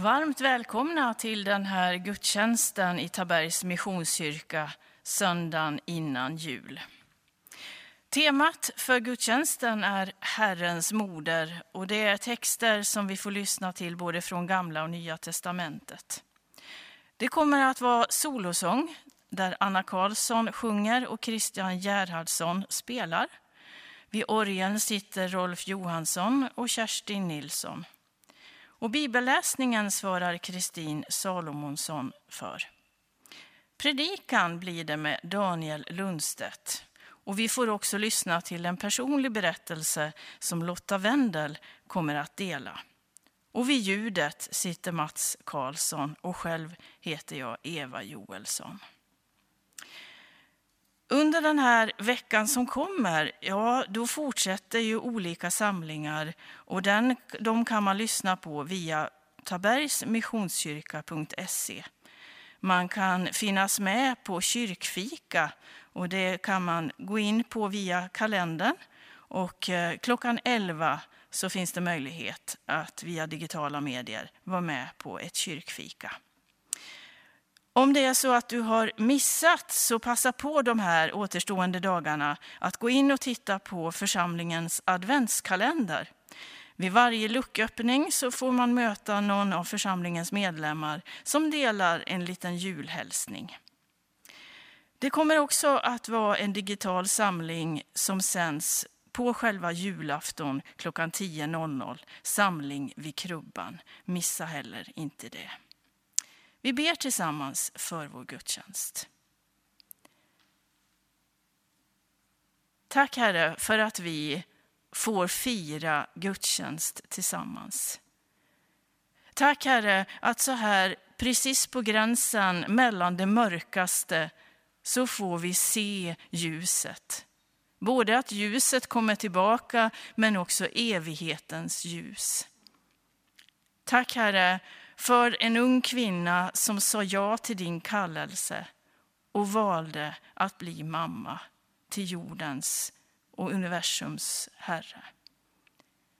Varmt välkomna till den här gudstjänsten i Tabergs Missionskyrka söndagen innan jul. Temat för gudstjänsten är Herrens moder och det är texter som vi får lyssna till både från Gamla och Nya testamentet. Det kommer att vara solosång där Anna Karlsson sjunger och Christian Gerhardsson spelar. Vid orgeln sitter Rolf Johansson och Kerstin Nilsson. Och bibelläsningen svarar Kristin Salomonsson för. Predikan blir det med Daniel Lundstedt. Och vi får också lyssna till en personlig berättelse som Lotta Wendel kommer att dela. Och vid ljudet sitter Mats Karlsson och själv heter jag Eva Joelsson. Under den här veckan som kommer, ja, då fortsätter ju olika samlingar och den, de kan man lyssna på via tabergsmissionskyrka.se. Man kan finnas med på kyrkfika och det kan man gå in på via kalendern. Och eh, klockan 11 så finns det möjlighet att via digitala medier vara med på ett kyrkfika. Om det är så att du har missat så passa på de här återstående dagarna att gå in och titta på församlingens adventskalender. Vid varje lucköppning så får man möta någon av församlingens medlemmar som delar en liten julhälsning. Det kommer också att vara en digital samling som sänds på själva julafton klockan 10.00. Samling vid krubban. Missa heller inte det. Vi ber tillsammans för vår gudstjänst. Tack Herre för att vi får fira gudstjänst tillsammans. Tack Herre att så här precis på gränsen mellan det mörkaste så får vi se ljuset. Både att ljuset kommer tillbaka men också evighetens ljus. Tack Herre för en ung kvinna som sa ja till din kallelse och valde att bli mamma till jordens och universums Herre.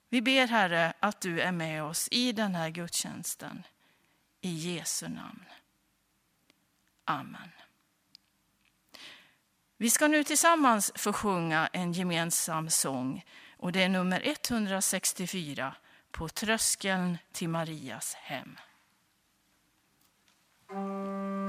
Vi ber Herre att du är med oss i den här gudstjänsten. I Jesu namn. Amen. Vi ska nu tillsammans få sjunga en gemensam sång och det är nummer 164 på tröskeln till Marias hem. Står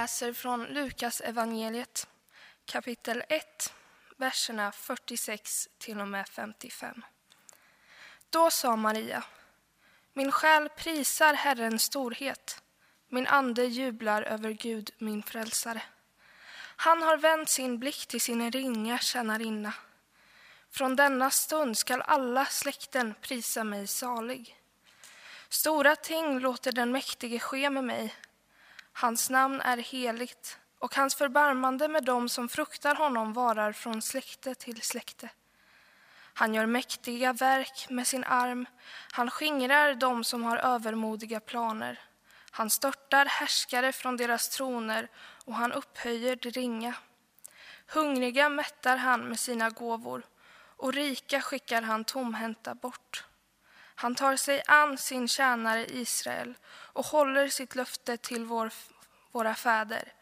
läser från Lukas evangeliet kapitel 1, verserna 46 till och med 55. Då sa Maria, min själ prisar Herrens storhet, min ande jublar över Gud, min frälsare. Han har vänt sin blick till sin ringa tjänarinna. Från denna stund skall alla släkten prisa mig salig. Stora ting låter den mäktige ske med mig. Hans namn är heligt och hans förbarmande med dem som fruktar honom varar från släkte till släkte. Han gör mäktiga verk med sin arm, han skingrar dem som har övermodiga planer. Han störtar härskare från deras troner och han upphöjer de ringa. Hungriga mättar han med sina gåvor och rika skickar han tomhänta bort. Han tar sig an sin tjänare Israel och håller sitt löfte till vår, våra fäder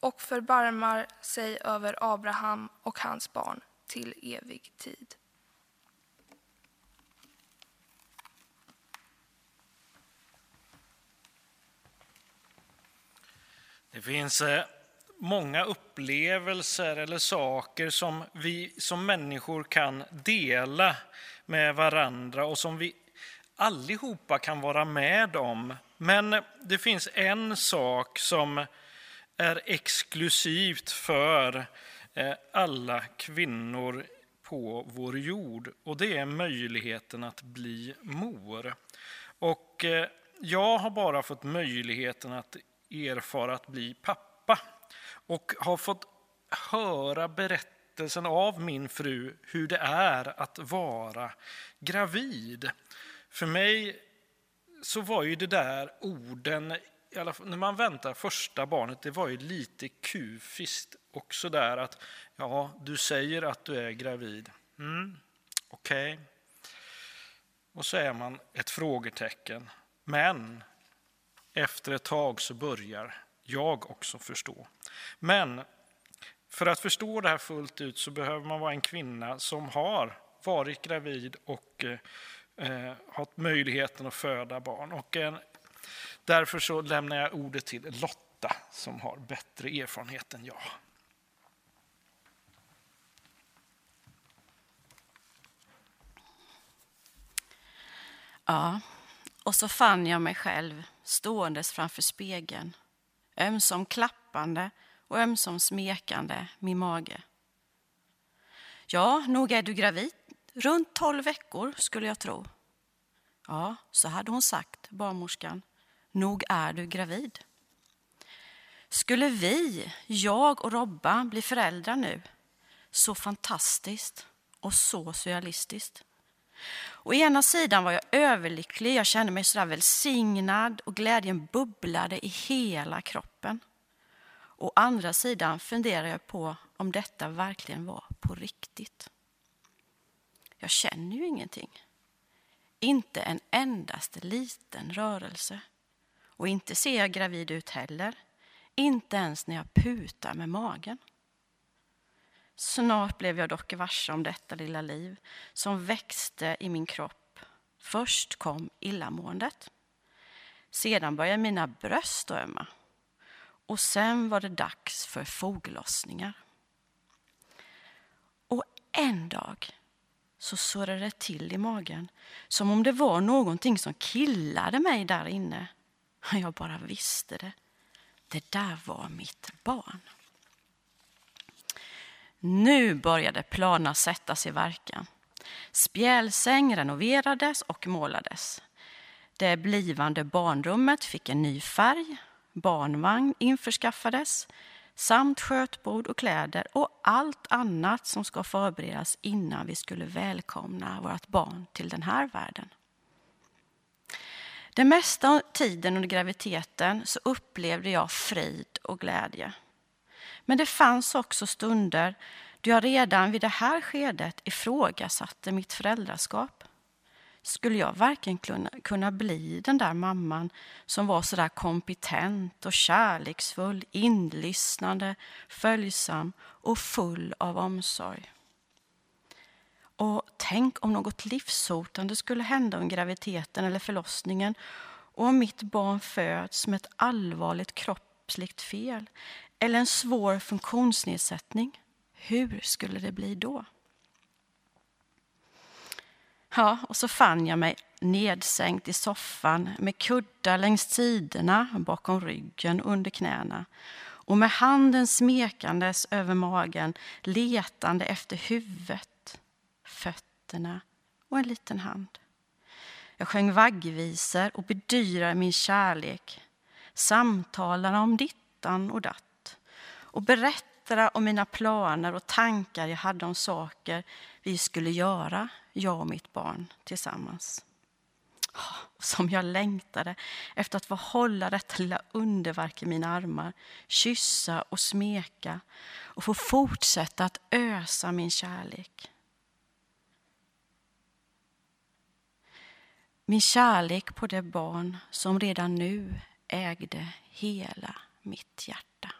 och förbarmar sig över Abraham och hans barn till evig tid. Det finns eh, många upplevelser eller saker som vi som människor kan dela med varandra och som vi allihopa kan vara med om. Men det finns en sak som är exklusivt för eh, alla kvinnor på vår jord och det är möjligheten att bli mor. Och eh, jag har bara fått möjligheten att erfara att bli pappa och har fått höra berättelsen av min fru hur det är att vara gravid. För mig så var ju det där orden, när man väntar första barnet, det var ju lite kufiskt också där att ja, du säger att du är gravid. Mm, Okej. Okay. Och så är man ett frågetecken. Men efter ett tag så börjar jag också förstå. Men för att förstå det här fullt ut så behöver man vara en kvinna som har varit gravid och eh, eh, haft möjligheten att föda barn. Och, eh, därför så lämnar jag ordet till Lotta som har bättre erfarenhet än jag. Ja, och så fann jag mig själv ståendes framför spegeln, ömsom klappande och ömsom smekande min mage. Ja, nog är du gravid. Runt tolv veckor skulle jag tro. Ja, så hade hon sagt, barnmorskan. Nog är du gravid. Skulle vi, jag och Robba, bli föräldrar nu? Så fantastiskt och så surrealistiskt. Å ena sidan var jag överlycklig, jag kände mig sådär välsignad och glädjen bubblade i hela kroppen. Å andra sidan funderade jag på om detta verkligen var på riktigt. Jag känner ju ingenting. Inte en endaste liten rörelse. Och inte ser jag gravid ut heller. Inte ens när jag putar med magen. Snart blev jag dock varse om detta lilla liv som växte i min kropp. Först kom illamåendet. Sedan började mina bröst ömma. Och sen var det dags för foglossningar. Och en dag så surrade det till i magen som om det var någonting som killade mig där inne. Jag bara visste det. Det där var mitt barn. Nu började planerna sättas i verkan. Spjälsäng renoverades och målades. Det blivande barnrummet fick en ny färg, barnvagn införskaffades samt skötbord och kläder och allt annat som ska förberedas innan vi skulle välkomna vårt barn till den här världen. Den mesta av tiden under graviditeten så upplevde jag frid och glädje. Men det fanns också stunder då jag redan vid det här skedet ifrågasatte mitt föräldraskap. Skulle jag verkligen kunna, kunna bli den där mamman som var så där kompetent och kärleksfull, inlyssnande, följsam och full av omsorg? Och tänk om något livshotande skulle hända under graviditeten eller förlossningen och om mitt barn föds med ett allvarligt kroppsligt fel eller en svår funktionsnedsättning, hur skulle det bli då? Ja, och så fann jag mig nedsänkt i soffan med kuddar längs sidorna, bakom ryggen, under knäna och med handen smekandes över magen, letande efter huvudet, fötterna och en liten hand. Jag sjöng vaggvisor och bedyrade min kärlek, samtalade om dittan och datt och berättade om mina planer och tankar jag hade om saker vi skulle göra, jag och mitt barn, tillsammans. Ah, som jag längtade efter att få hålla detta lilla underverk i mina armar, kyssa och smeka och få fortsätta att ösa min kärlek. Min kärlek på det barn som redan nu ägde hela mitt hjärta.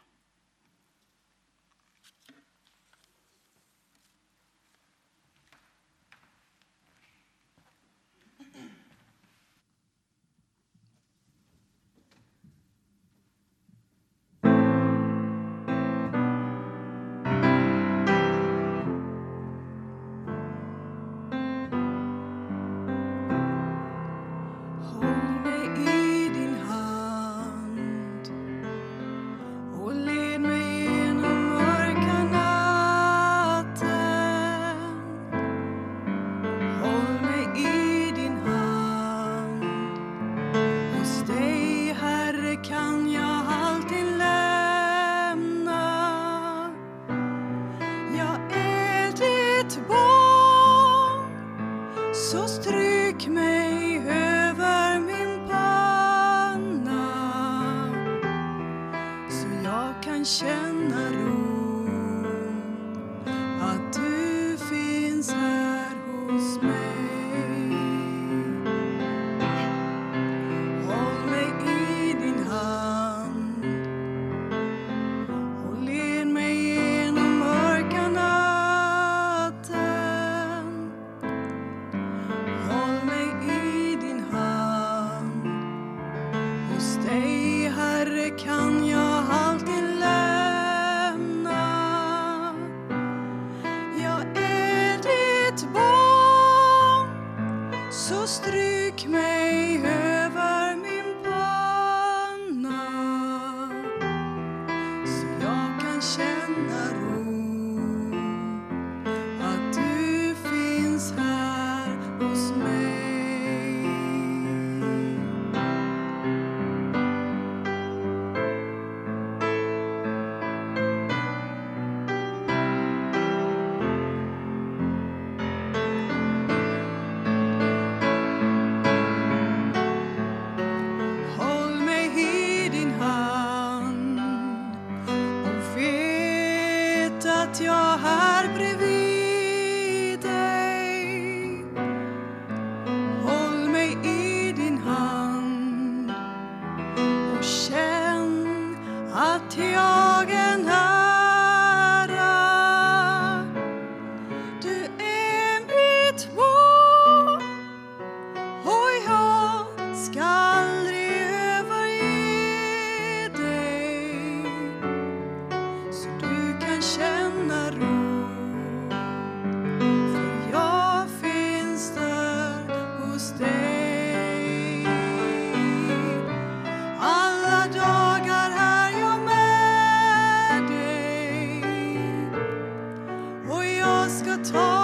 talk.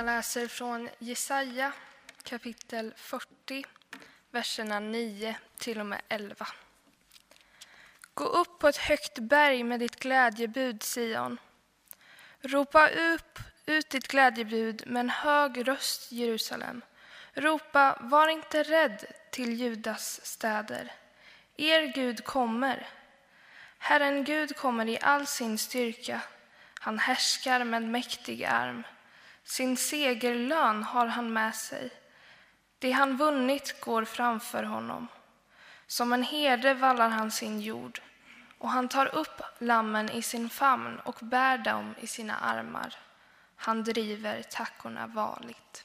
Jag läser från Jesaja kapitel 40, verserna 9 till och med 11. Gå upp på ett högt berg med ditt glädjebud, Sion. Ropa upp ut ditt glädjebud med en hög röst, Jerusalem. Ropa, var inte rädd till Judas städer. Er Gud kommer. Herren Gud kommer i all sin styrka. Han härskar med mäktig arm. Sin segerlön har han med sig. Det han vunnit går framför honom. Som en herde vallar han sin jord och han tar upp lammen i sin famn och bär dem i sina armar. Han driver tackorna varligt.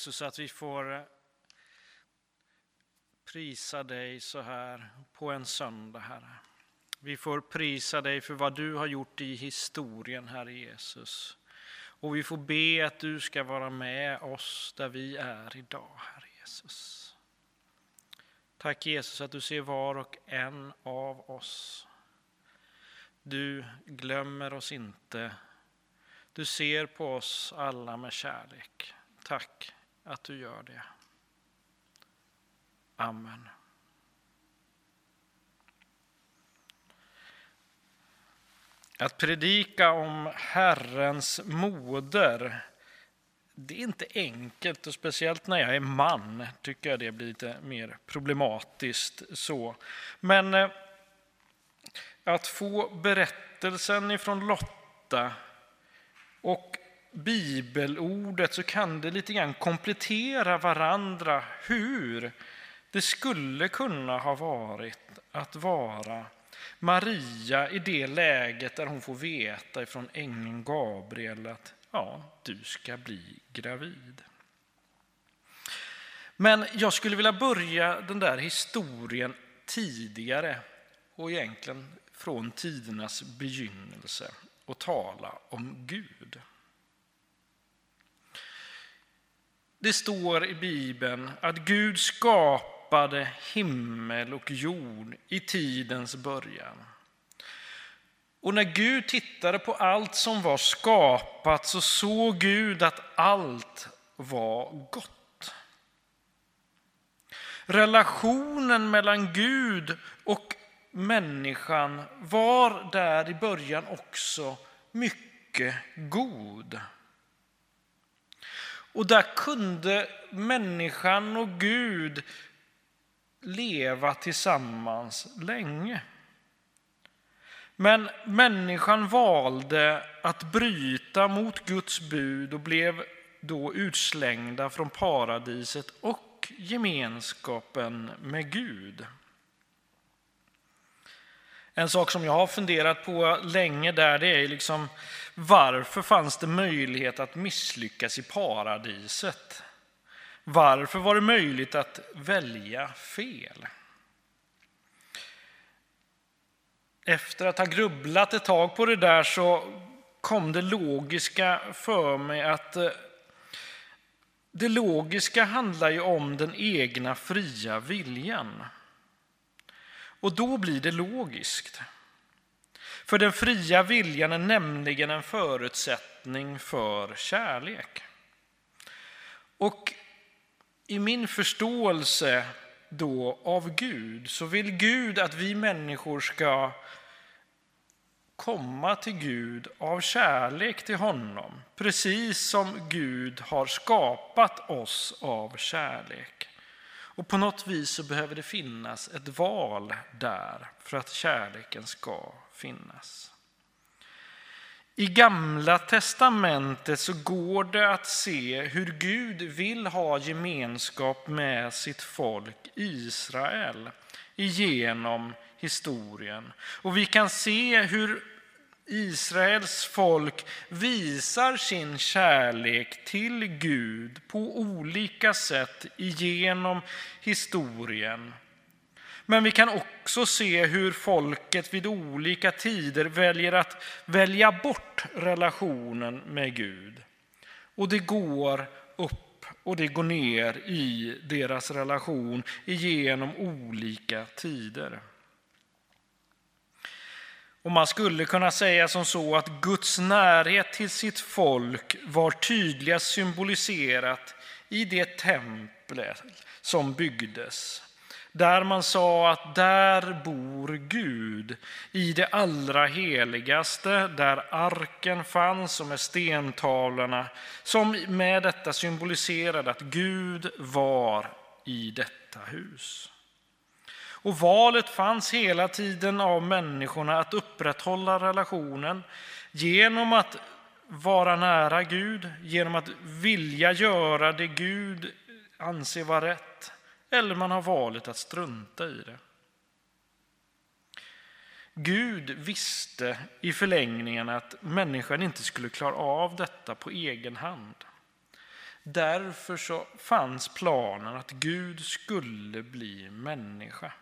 Jesus att vi får eh, prisa dig så här på en söndag, Herre. Vi får prisa dig för vad du har gjort i historien, Herre Jesus. Och vi får be att du ska vara med oss där vi är idag, Herre Jesus. Tack Jesus att du ser var och en av oss. Du glömmer oss inte. Du ser på oss alla med kärlek. Tack att du gör det. Amen. Att predika om Herrens moder, det är inte enkelt och speciellt när jag är man tycker jag det blir lite mer problematiskt så. Men eh, att få berättelsen ifrån Lotta och bibelordet så kan det lite grann komplettera varandra hur det skulle kunna ha varit att vara Maria i det läget där hon får veta ifrån ängeln Gabriel att ja, du ska bli gravid. Men jag skulle vilja börja den där historien tidigare och egentligen från tidernas begynnelse och tala om Gud. Det står i Bibeln att Gud skapade himmel och jord i tidens början. Och när Gud tittade på allt som var skapat så såg Gud att allt var gott. Relationen mellan Gud och människan var där i början också mycket god. Och där kunde människan och Gud leva tillsammans länge. Men människan valde att bryta mot Guds bud och blev då utslängda från paradiset och gemenskapen med Gud. En sak som jag har funderat på länge där det är liksom varför fanns det möjlighet att misslyckas i paradiset? Varför var det möjligt att välja fel? Efter att ha grubblat ett tag på det där så kom det logiska för mig att eh, det logiska handlar ju om den egna fria viljan. Och då blir det logiskt. För den fria viljan är nämligen en förutsättning för kärlek. Och i min förståelse då av Gud så vill Gud att vi människor ska komma till Gud av kärlek till honom, precis som Gud har skapat oss av kärlek. Och på något vis så behöver det finnas ett val där för att kärleken ska finnas. I Gamla testamentet så går det att se hur Gud vill ha gemenskap med sitt folk Israel genom historien. Och vi kan se hur Israels folk visar sin kärlek till Gud på olika sätt genom historien. Men vi kan också se hur folket vid olika tider väljer att välja bort relationen med Gud. Och det går upp och det går ner i deras relation genom olika tider. Och man skulle kunna säga som så att Guds närhet till sitt folk var tydligast symboliserat i det tempel som byggdes. Där man sa att där bor Gud i det allra heligaste, där arken fanns och med stentavlorna som med detta symboliserade att Gud var i detta hus. Och valet fanns hela tiden av människorna att upprätthålla relationen genom att vara nära Gud, genom att vilja göra det Gud anser vara rätt, eller man har valet att strunta i det. Gud visste i förlängningen att människan inte skulle klara av detta på egen hand. Därför så fanns planen att Gud skulle bli människa.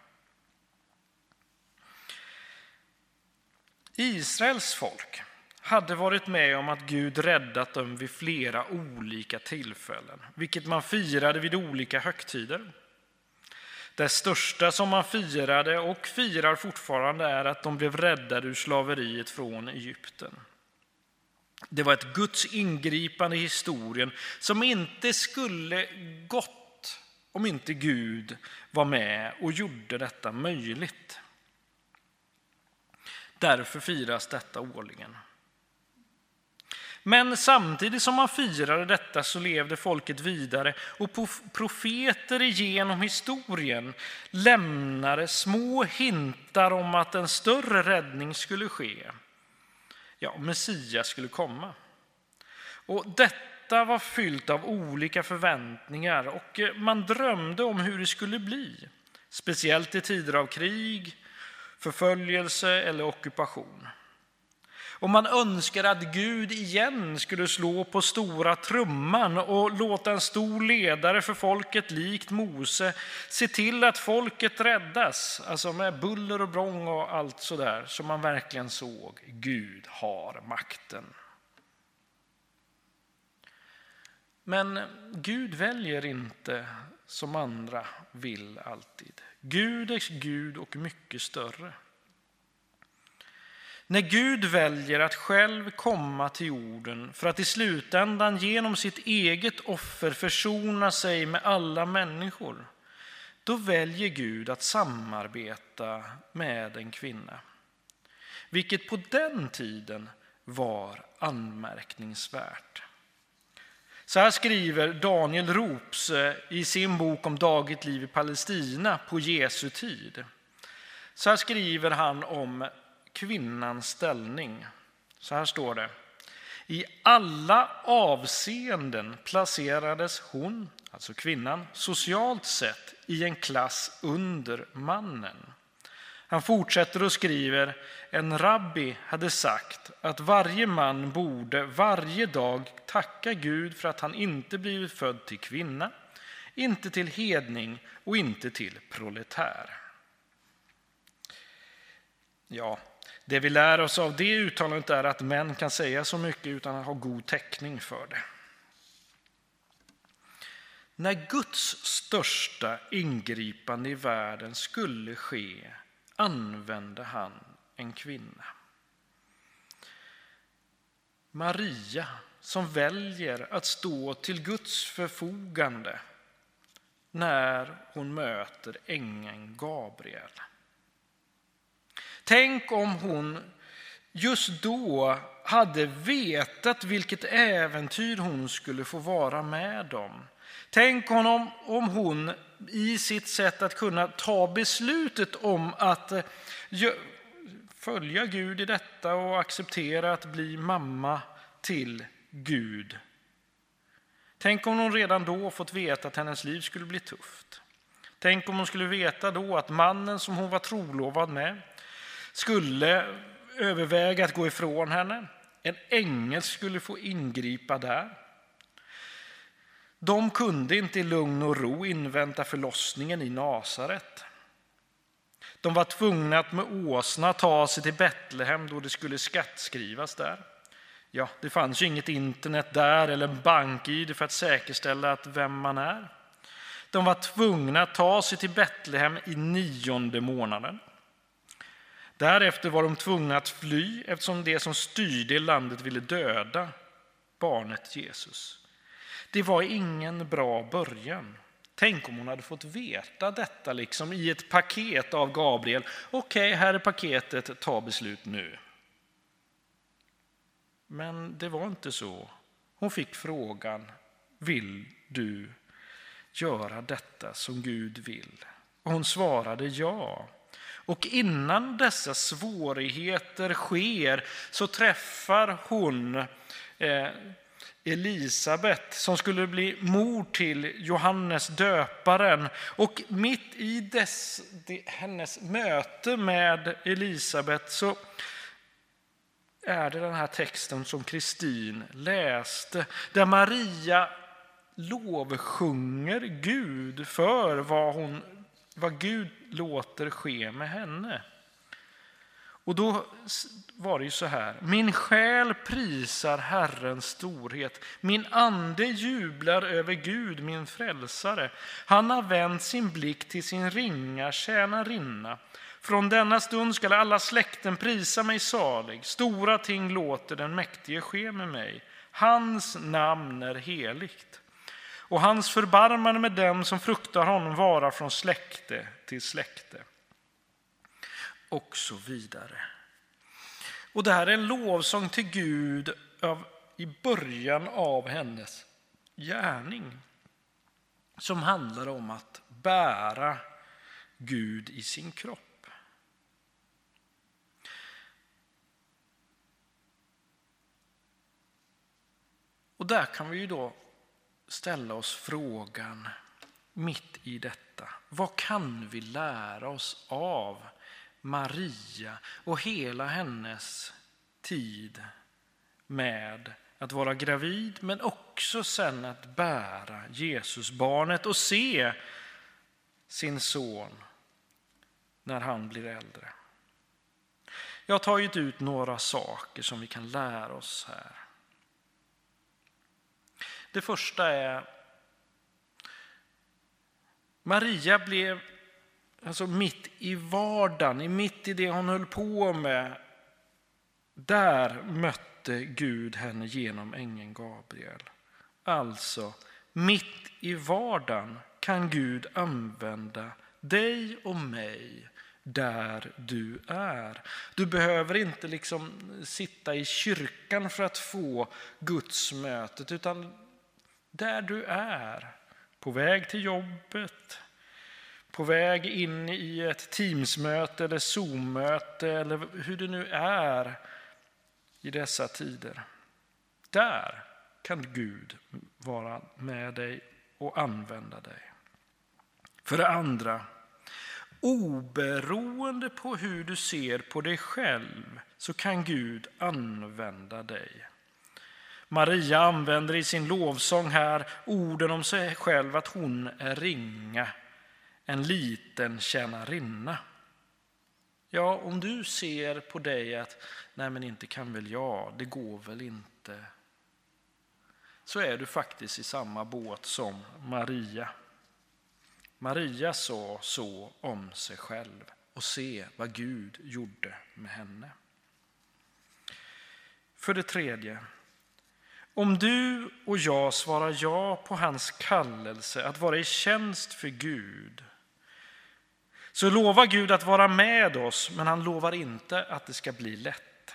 Israels folk hade varit med om att Gud räddat dem vid flera olika tillfällen, vilket man firade vid olika högtider. Det största som man firade och firar fortfarande är att de blev räddade ur slaveriet från Egypten. Det var ett Guds ingripande i historien som inte skulle gått om inte Gud var med och gjorde detta möjligt. Därför firas detta årligen. Men samtidigt som man firade detta så levde folket vidare och profeter genom historien lämnade små hintar om att en större räddning skulle ske. Ja, Messias skulle komma. Och detta var fyllt av olika förväntningar och eh, man drömde om hur det skulle bli. Speciellt i tider av krig, förföljelse eller ockupation. Och man önskade att Gud igen skulle slå på stora trumman och låta en stor ledare för folket likt Mose se till att folket räddas, alltså med buller och brång och allt sådär, så man verkligen såg Gud har makten. Men Gud väljer inte som andra vill alltid. Gud är Gud och mycket större. När Gud väljer att själv komma till jorden för att i slutändan genom sitt eget offer försona sig med alla människor, då väljer Gud att samarbeta med en kvinna. Vilket på den tiden var anmärkningsvärt. Så här skriver Daniel Rops eh, i sin bok om dagligt liv i Palestina på Jesu tid. Så här skriver han om kvinnans ställning. Så här står det. I alla avseenden placerades hon, alltså kvinnan, socialt sett i en klass under mannen. Han fortsätter och skriver, en rabbi hade sagt att varje man borde varje dag tacka Gud för att han inte blivit född till kvinna, inte till hedning och inte till proletär. Ja, det vi lär oss av det uttalandet är att män kan säga så mycket utan att ha god täckning för det. När Guds största ingripande i världen skulle ske använde han en kvinna. Maria som väljer att stå till Guds förfogande när hon möter ängeln Gabriel. Tänk om hon just då hade vetat vilket äventyr hon skulle få vara med om. Tänk om, om hon i sitt sätt att kunna ta beslutet om att eh, följa Gud i detta och acceptera att bli mamma till Gud. Tänk om hon redan då fått veta att hennes liv skulle bli tufft. Tänk om hon skulle veta då att mannen som hon var trolovad med skulle överväga att gå ifrån henne. En ängel skulle få ingripa där. De kunde inte i lugn och ro invänta förlossningen i Nasaret. De var tvungna att med åsna ta sig till Betlehem då det skulle skattskrivas där. Ja, det fanns ju inget internet där eller en bank-id för att säkerställa att vem man är. De var tvungna att ta sig till Betlehem i nionde månaden. Därefter var de tvungna att fly eftersom det som styrde landet ville döda barnet Jesus. Det var ingen bra början. Tänk om hon hade fått veta detta liksom i ett paket av Gabriel. Okej, här är paketet, ta beslut nu. Men det var inte så. Hon fick frågan, vill du göra detta som Gud vill? Och hon svarade ja. Och innan dessa svårigheter sker så träffar hon eh, Elisabet som skulle bli mor till Johannes döparen. Och mitt i dess, hennes möte med Elisabet så är det den här texten som Kristin läste, där Maria lovsjunger Gud för vad, hon, vad Gud låter ske med henne. Och då var det ju så här. Min själ prisar Herrens storhet. Min ande jublar över Gud, min frälsare. Han har vänt sin blick till sin ringa tjänarinna. Från denna stund skall alla släkten prisa mig salig. Stora ting låter den mäktige ske med mig. Hans namn är heligt. Och hans förbarmande med dem som fruktar honom vara från släkte till släkte och så vidare. Och det här är en lovsång till Gud av, i början av hennes gärning som handlar om att bära Gud i sin kropp. Och där kan vi ju då ställa oss frågan mitt i detta. Vad kan vi lära oss av Maria och hela hennes tid med att vara gravid men också sen att bära Jesusbarnet och se sin son när han blir äldre. Jag har tagit ut några saker som vi kan lära oss här. Det första är Maria blev alltså mitt i vardagen, mitt i det hon höll på med. Där mötte Gud henne genom ängeln Gabriel. Alltså, mitt i vardagen kan Gud använda dig och mig där du är. Du behöver inte liksom sitta i kyrkan för att få Guds mötet, utan där du är, på väg till jobbet, på väg in i ett Teamsmöte eller Zoom-möte eller hur det nu är i dessa tider. Där kan Gud vara med dig och använda dig. För det andra, oberoende på hur du ser på dig själv så kan Gud använda dig. Maria använder i sin lovsång här orden om sig själv att hon är ringa, en liten tjänarinna. Ja, om du ser på dig att nej men inte kan väl jag, det går väl inte. Så är du faktiskt i samma båt som Maria. Maria sa så om sig själv och se vad Gud gjorde med henne. För det tredje, om du och jag svarar ja på hans kallelse att vara i tjänst för Gud så lovar Gud att vara med oss, men han lovar inte att det ska bli lätt.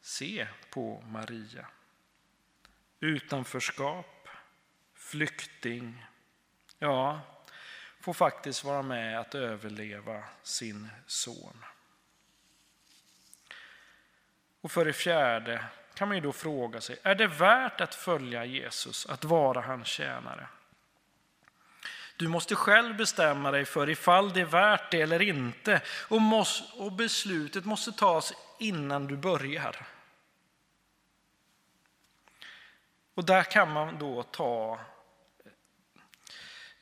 Se på Maria. Utanförskap, flykting, ja, får faktiskt vara med att överleva sin son. Och för det fjärde kan man ju då fråga sig, är det värt att följa Jesus, att vara hans tjänare? Du måste själv bestämma dig för ifall det är värt det eller inte. Och, måste, och beslutet måste tas innan du börjar. Och där kan man då ta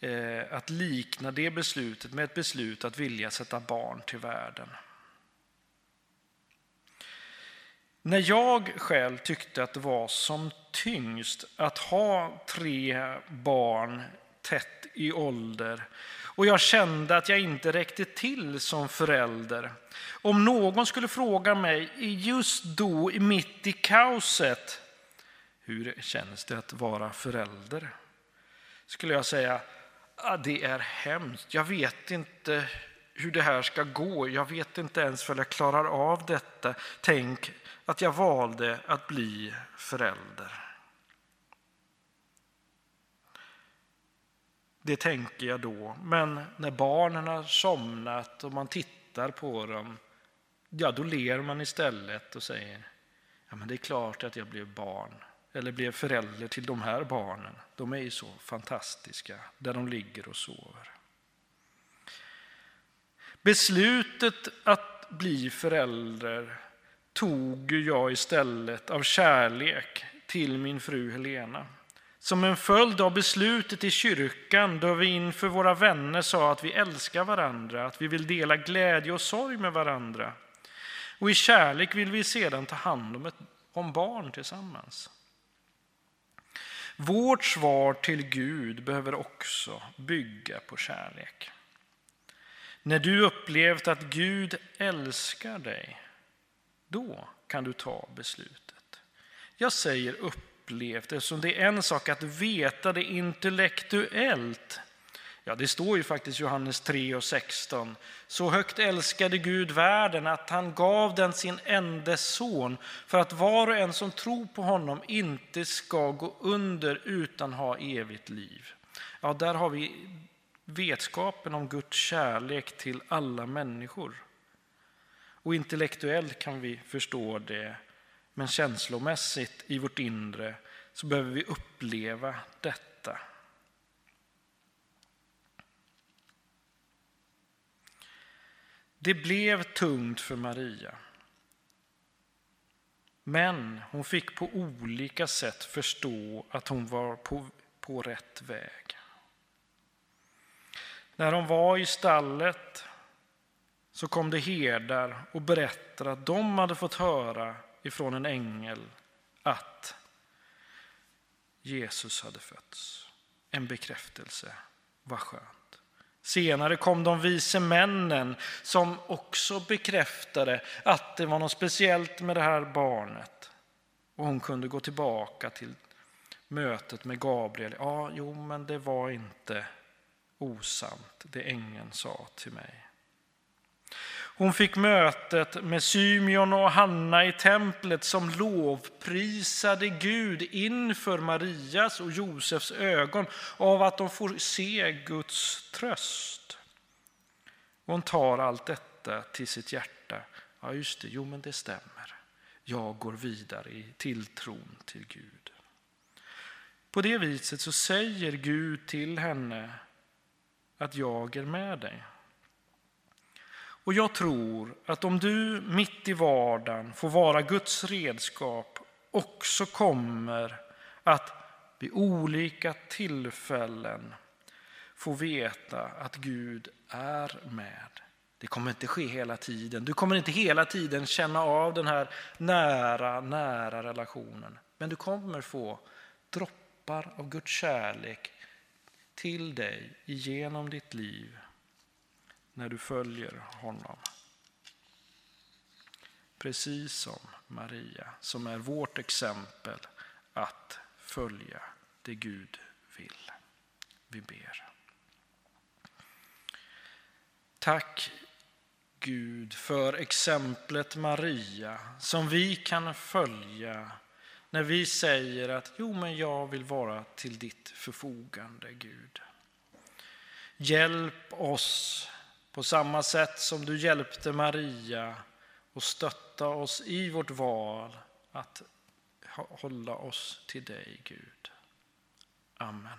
eh, att likna det beslutet med ett beslut att vilja sätta barn till världen. När jag själv tyckte att det var som tyngst att ha tre barn tätt i ålder och jag kände att jag inte räckte till som förälder. Om någon skulle fråga mig just då, mitt i kaoset, hur känns det att vara förälder? Skulle jag säga, ah, det är hemskt. Jag vet inte hur det här ska gå. Jag vet inte ens om jag klarar av detta. Tänk att jag valde att bli förälder. Det tänker jag då. Men när barnen har somnat och man tittar på dem, ja då ler man istället och säger, ja men det är klart att jag blev barn eller blev förälder till de här barnen. De är ju så fantastiska där de ligger och sover. Beslutet att bli förälder tog jag istället av kärlek till min fru Helena. Som en följd av beslutet i kyrkan då vi inför våra vänner sa att vi älskar varandra, att vi vill dela glädje och sorg med varandra. Och i kärlek vill vi sedan ta hand om, ett, om barn tillsammans. Vårt svar till Gud behöver också bygga på kärlek. När du upplevt att Gud älskar dig, då kan du ta beslutet. Jag säger upplevt eftersom det är en sak att veta det intellektuellt. Ja, det står ju faktiskt i Johannes 3 och 16. Så högt älskade Gud världen att han gav den sin enda son för att var och en som tror på honom inte ska gå under utan ha evigt liv. Ja, där har vi vetskapen om Guds kärlek till alla människor. Och intellektuellt kan vi förstå det, men känslomässigt i vårt inre så behöver vi uppleva detta. Det blev tungt för Maria. Men hon fick på olika sätt förstå att hon var på, på rätt väg. När hon var i stallet så kom det herdar och berättade att de hade fått höra ifrån en ängel att Jesus hade fötts. En bekräftelse. Vad skönt. Senare kom de vise männen som också bekräftade att det var något speciellt med det här barnet. Och hon kunde gå tillbaka till mötet med Gabriel. Ja, jo, men det var inte osant det ängeln sa till mig. Hon fick mötet med Symeon och Hanna i templet som lovprisade Gud inför Marias och Josefs ögon av att de får se Guds tröst. Hon tar allt detta till sitt hjärta. Ja, just det, jo men det stämmer. Jag går vidare i tilltron till Gud. På det viset så säger Gud till henne att jag är med dig. Och jag tror att om du mitt i vardagen får vara Guds redskap också kommer att vid olika tillfällen få veta att Gud är med. Det kommer inte ske hela tiden. Du kommer inte hela tiden känna av den här nära, nära relationen. Men du kommer få droppar av Guds kärlek till dig genom ditt liv när du följer honom. Precis som Maria, som är vårt exempel att följa det Gud vill. Vi ber. Tack Gud för exemplet Maria som vi kan följa när vi säger att jo, men jag vill vara till ditt förfogande, Gud. Hjälp oss på samma sätt som du hjälpte Maria och stötta oss i vårt val att hålla oss till dig, Gud. Amen.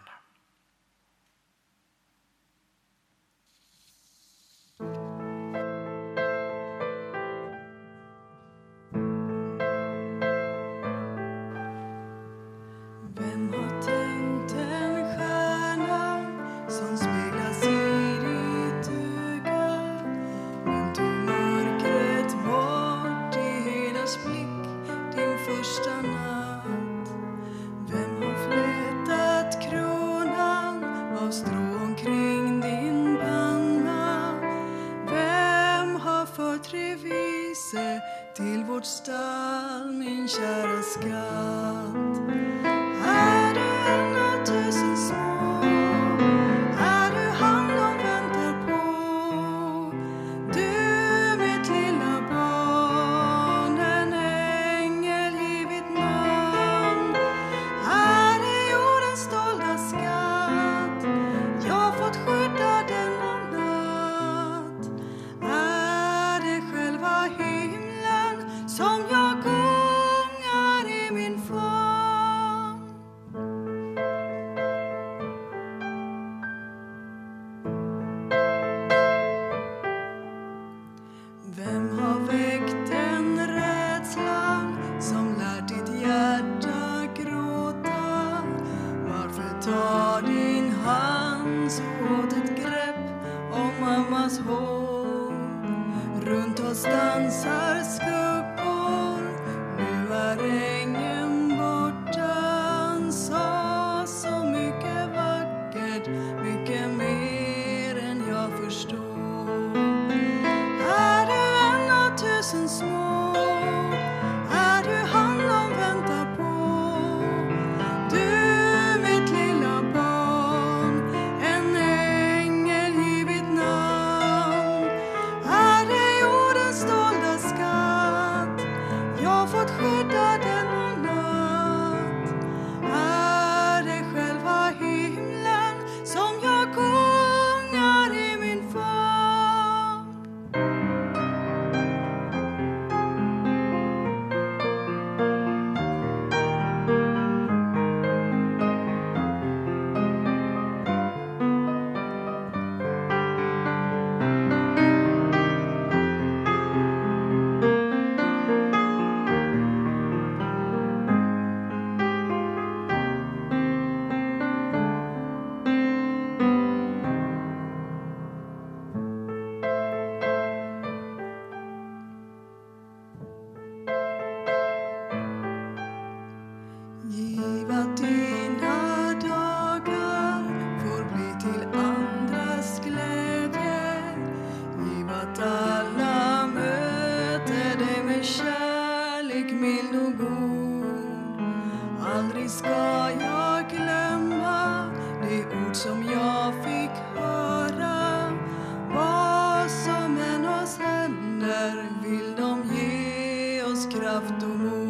Ge oss kraft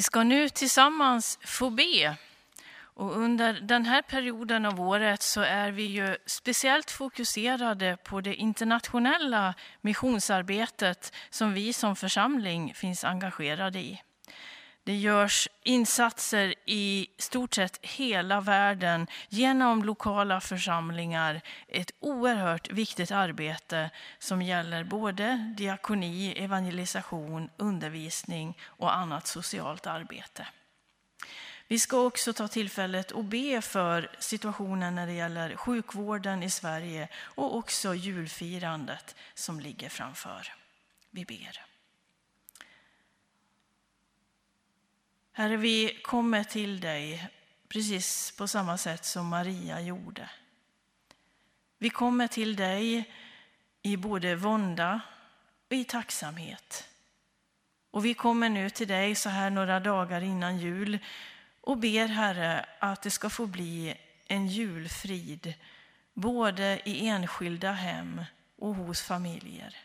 Vi ska nu tillsammans få be. Och under den här perioden av året så är vi ju speciellt fokuserade på det internationella missionsarbetet som vi som församling finns engagerade i. Det görs insatser i stort sett hela världen genom lokala församlingar. Ett oerhört viktigt arbete som gäller både diakoni, evangelisation, undervisning och annat socialt arbete. Vi ska också ta tillfället och be för situationen när det gäller sjukvården i Sverige och också julfirandet som ligger framför. Vi ber. Herre, vi kommer till dig precis på samma sätt som Maria gjorde. Vi kommer till dig i både vånda och i tacksamhet. Och vi kommer nu till dig så här några dagar innan jul och ber Herre att det ska få bli en julfrid både i enskilda hem och hos familjer.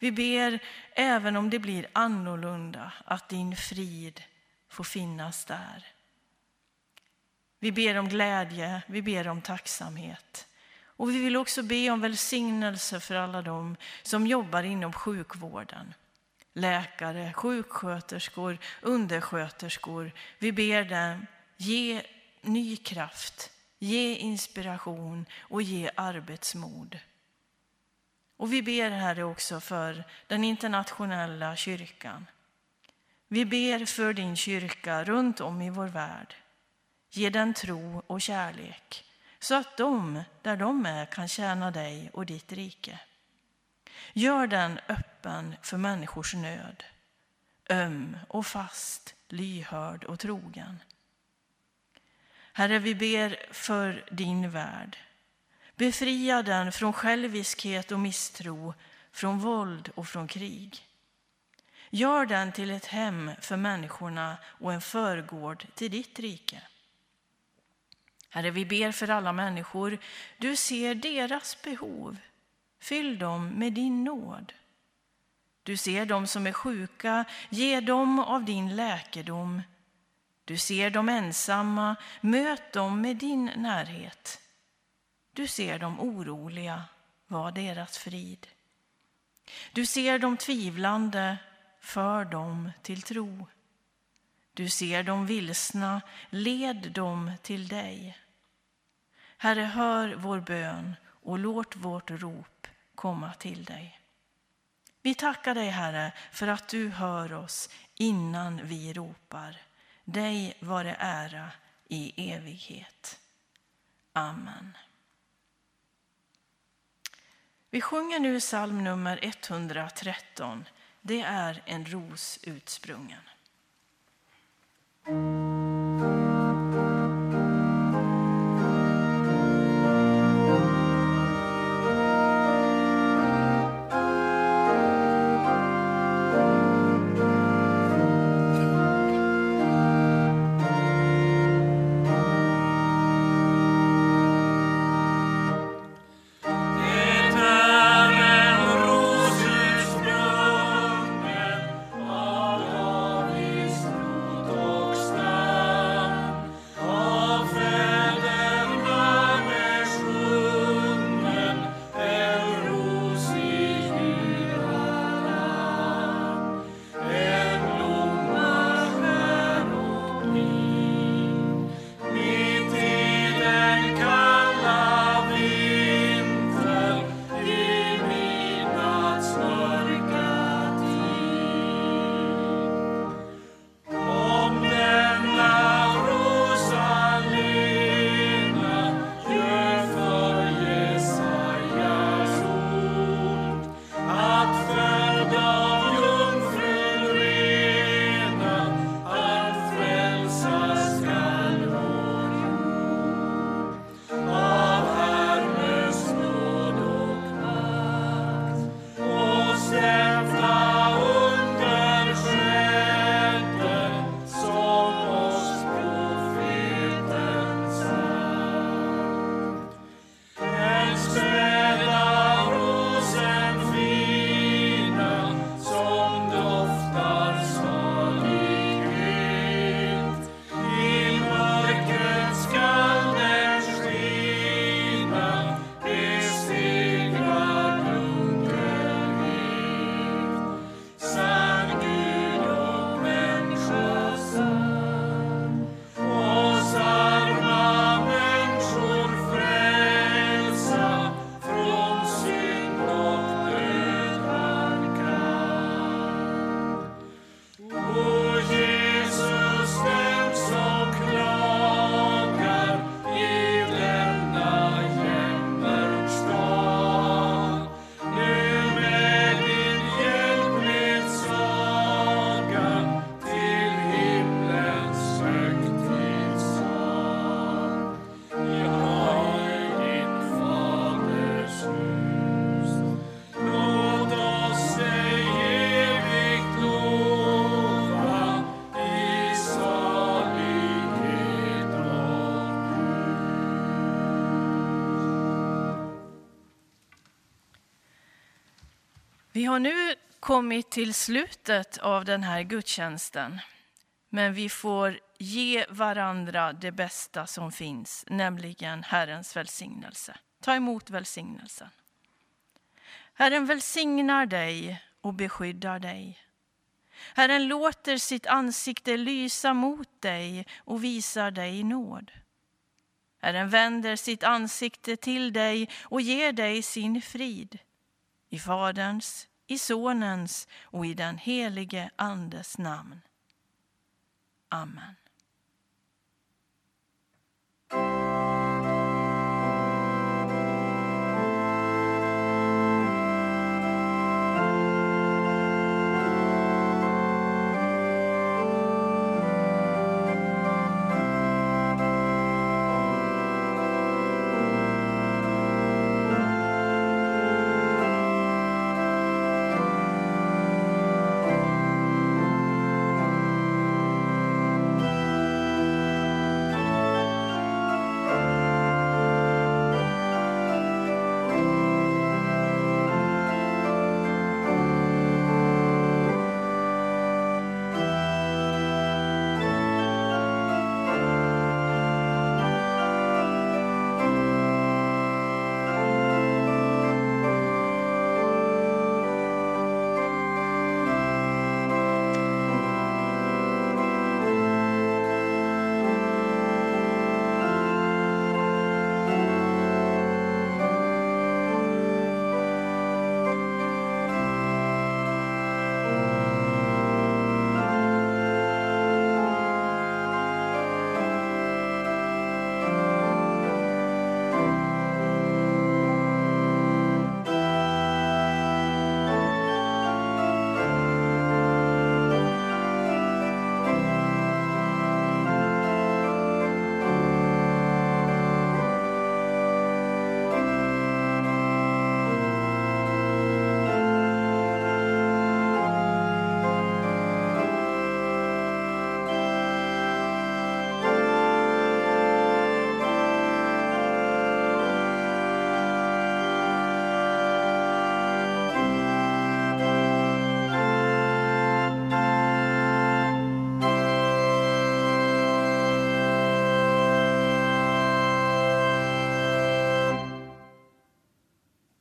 Vi ber, även om det blir annorlunda, att din frid får finnas där. Vi ber om glädje, vi ber om tacksamhet. Och vi vill också be om välsignelse för alla dem som jobbar inom sjukvården. Läkare, sjuksköterskor, undersköterskor. Vi ber dem ge ny kraft, ge inspiration och ge arbetsmod. Och vi ber Herre också för den internationella kyrkan. Vi ber för din kyrka runt om i vår värld. Ge den tro och kärlek så att de, där de är, kan tjäna dig och ditt rike. Gör den öppen för människors nöd, öm och fast, lyhörd och trogen. Herre, vi ber för din värld. Befria den från själviskhet och misstro, från våld och från krig. Gör den till ett hem för människorna och en förgård till ditt rike. Herre, vi ber för alla människor. Du ser deras behov. Fyll dem med din nåd. Du ser dem som är sjuka. Ge dem av din läkedom. Du ser dem ensamma. Möt dem med din närhet. Du ser dem oroliga. Var deras frid. Du ser de tvivlande. För dem till tro. Du ser de vilsna. Led dem till dig. Herre, hör vår bön och låt vårt rop komma till dig. Vi tackar dig, Herre, för att du hör oss innan vi ropar. Dig vare ära i evighet. Amen. Vi sjunger nu psalm nummer 113. Det är en ros utsprungen. Vi har nu kommit till slutet av den här gudstjänsten. Men vi får ge varandra det bästa som finns, nämligen Herrens välsignelse. Ta emot välsignelsen. Herren välsignar dig och beskyddar dig. Herren låter sitt ansikte lysa mot dig och visar dig nåd. Herren vänder sitt ansikte till dig och ger dig sin frid. I Faderns, i Sonens och i den helige Andes namn. Amen.